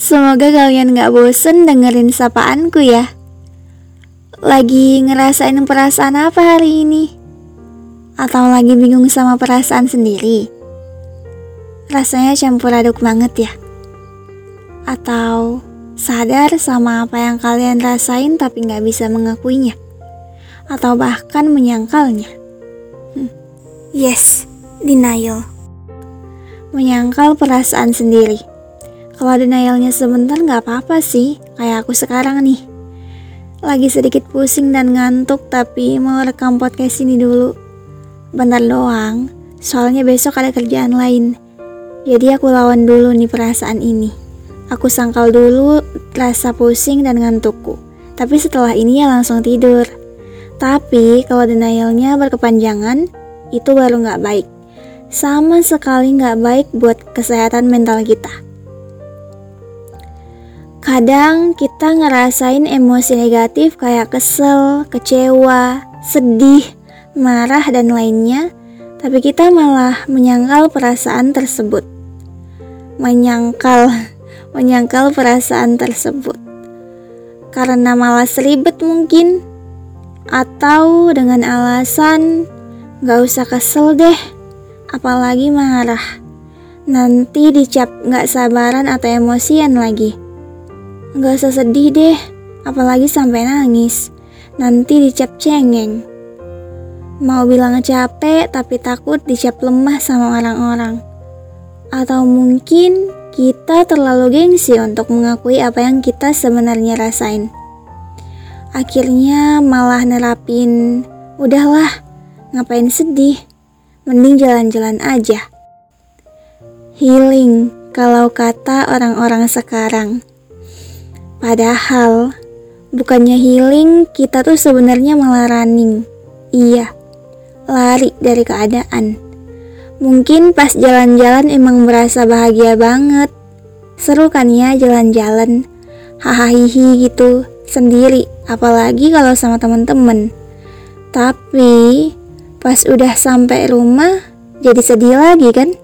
Semoga kalian gak bosen dengerin sapaanku ya. Lagi ngerasain perasaan apa hari ini? Atau lagi bingung sama perasaan sendiri? Rasanya campur aduk banget ya? Atau sadar sama apa yang kalian rasain tapi gak bisa mengakuinya? Atau bahkan menyangkalnya? Hmm. Yes, denial. Menyangkal perasaan sendiri kalau denialnya sebentar nggak apa-apa sih, kayak aku sekarang nih. Lagi sedikit pusing dan ngantuk tapi mau rekam podcast ini dulu. Bentar doang, soalnya besok ada kerjaan lain. Jadi aku lawan dulu nih perasaan ini. Aku sangkal dulu rasa pusing dan ngantukku. Tapi setelah ini ya langsung tidur. Tapi kalau denialnya berkepanjangan, itu baru nggak baik. Sama sekali nggak baik buat kesehatan mental kita. Kadang kita ngerasain emosi negatif kayak kesel, kecewa, sedih, marah, dan lainnya, tapi kita malah menyangkal perasaan tersebut. Menyangkal, menyangkal perasaan tersebut. Karena malah seribet mungkin, atau dengan alasan gak usah kesel deh, apalagi marah. Nanti dicap gak sabaran atau emosian lagi. Gak usah sedih deh, apalagi sampai nangis. Nanti dicap cengeng. Mau bilang capek tapi takut dicap lemah sama orang-orang. Atau mungkin kita terlalu gengsi untuk mengakui apa yang kita sebenarnya rasain. Akhirnya malah nerapin, udahlah, ngapain sedih, mending jalan-jalan aja. Healing, kalau kata orang-orang sekarang. Padahal bukannya healing, kita tuh sebenarnya malah running. Iya, lari dari keadaan. Mungkin pas jalan-jalan emang merasa bahagia banget. Seru kan ya jalan-jalan, hahaha gitu, sendiri, apalagi kalau sama temen-temen. Tapi pas udah sampai rumah, jadi sedih lagi kan?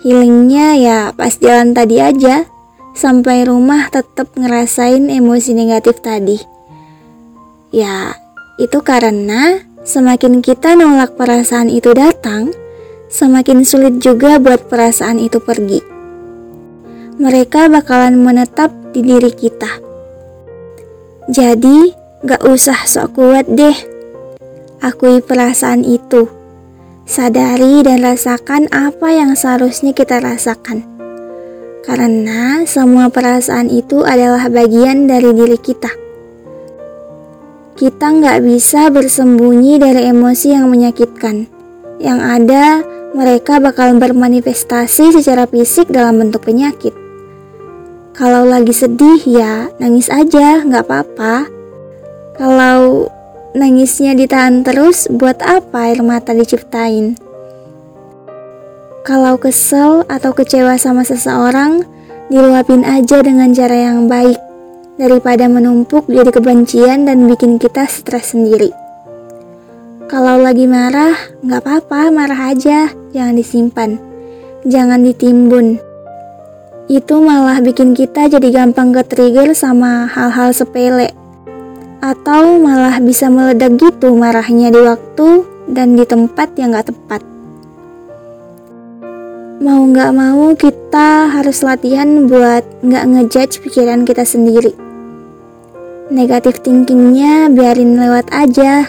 Healingnya ya pas jalan tadi aja, sampai rumah tetap ngerasain emosi negatif tadi. Ya, itu karena semakin kita nolak perasaan itu datang, semakin sulit juga buat perasaan itu pergi. Mereka bakalan menetap di diri kita. Jadi, gak usah sok kuat deh. Akui perasaan itu. Sadari dan rasakan apa yang seharusnya kita rasakan karena semua perasaan itu adalah bagian dari diri kita. Kita nggak bisa bersembunyi dari emosi yang menyakitkan. Yang ada, mereka bakal bermanifestasi secara fisik dalam bentuk penyakit. Kalau lagi sedih ya nangis aja, nggak apa-apa. Kalau nangisnya ditahan terus, buat apa air mata diciptain? Kalau kesel atau kecewa sama seseorang, diluapin aja dengan cara yang baik daripada menumpuk jadi kebencian dan bikin kita stres sendiri. Kalau lagi marah, nggak apa-apa, marah aja, jangan disimpan, jangan ditimbun. Itu malah bikin kita jadi gampang ke-trigger sama hal-hal sepele. Atau malah bisa meledak gitu marahnya di waktu dan di tempat yang gak tepat mau nggak mau kita harus latihan buat nggak ngejudge pikiran kita sendiri. Negatif thinkingnya biarin lewat aja.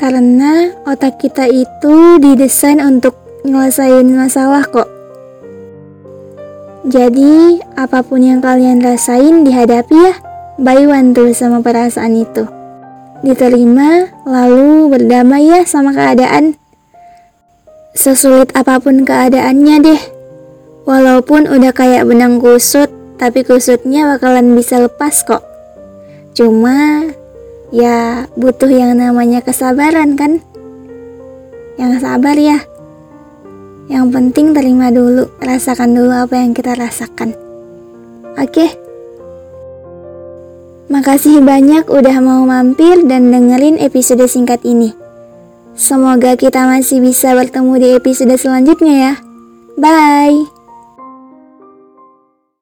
Karena otak kita itu didesain untuk nyelesain masalah kok. Jadi, apa pun yang kalian rasain dihadapi ya. By one tuh sama perasaan itu. Diterima, lalu berdamai ya sama keadaan. Sesulit apa pun keadaannya deh. Walaupun udah kayak benang kusut, tapi kusutnya bakalan bisa lepas kok. Cuma ya butuh yang namanya kesabaran kan? Yang sabar ya. Yang penting terima dulu, rasakan dulu apa yang kita rasakan. Oke. Makasih banyak udah mau mampir dan dengerin episode singkat ini. Semoga kita masih bisa bertemu di episode selanjutnya ya. Bye.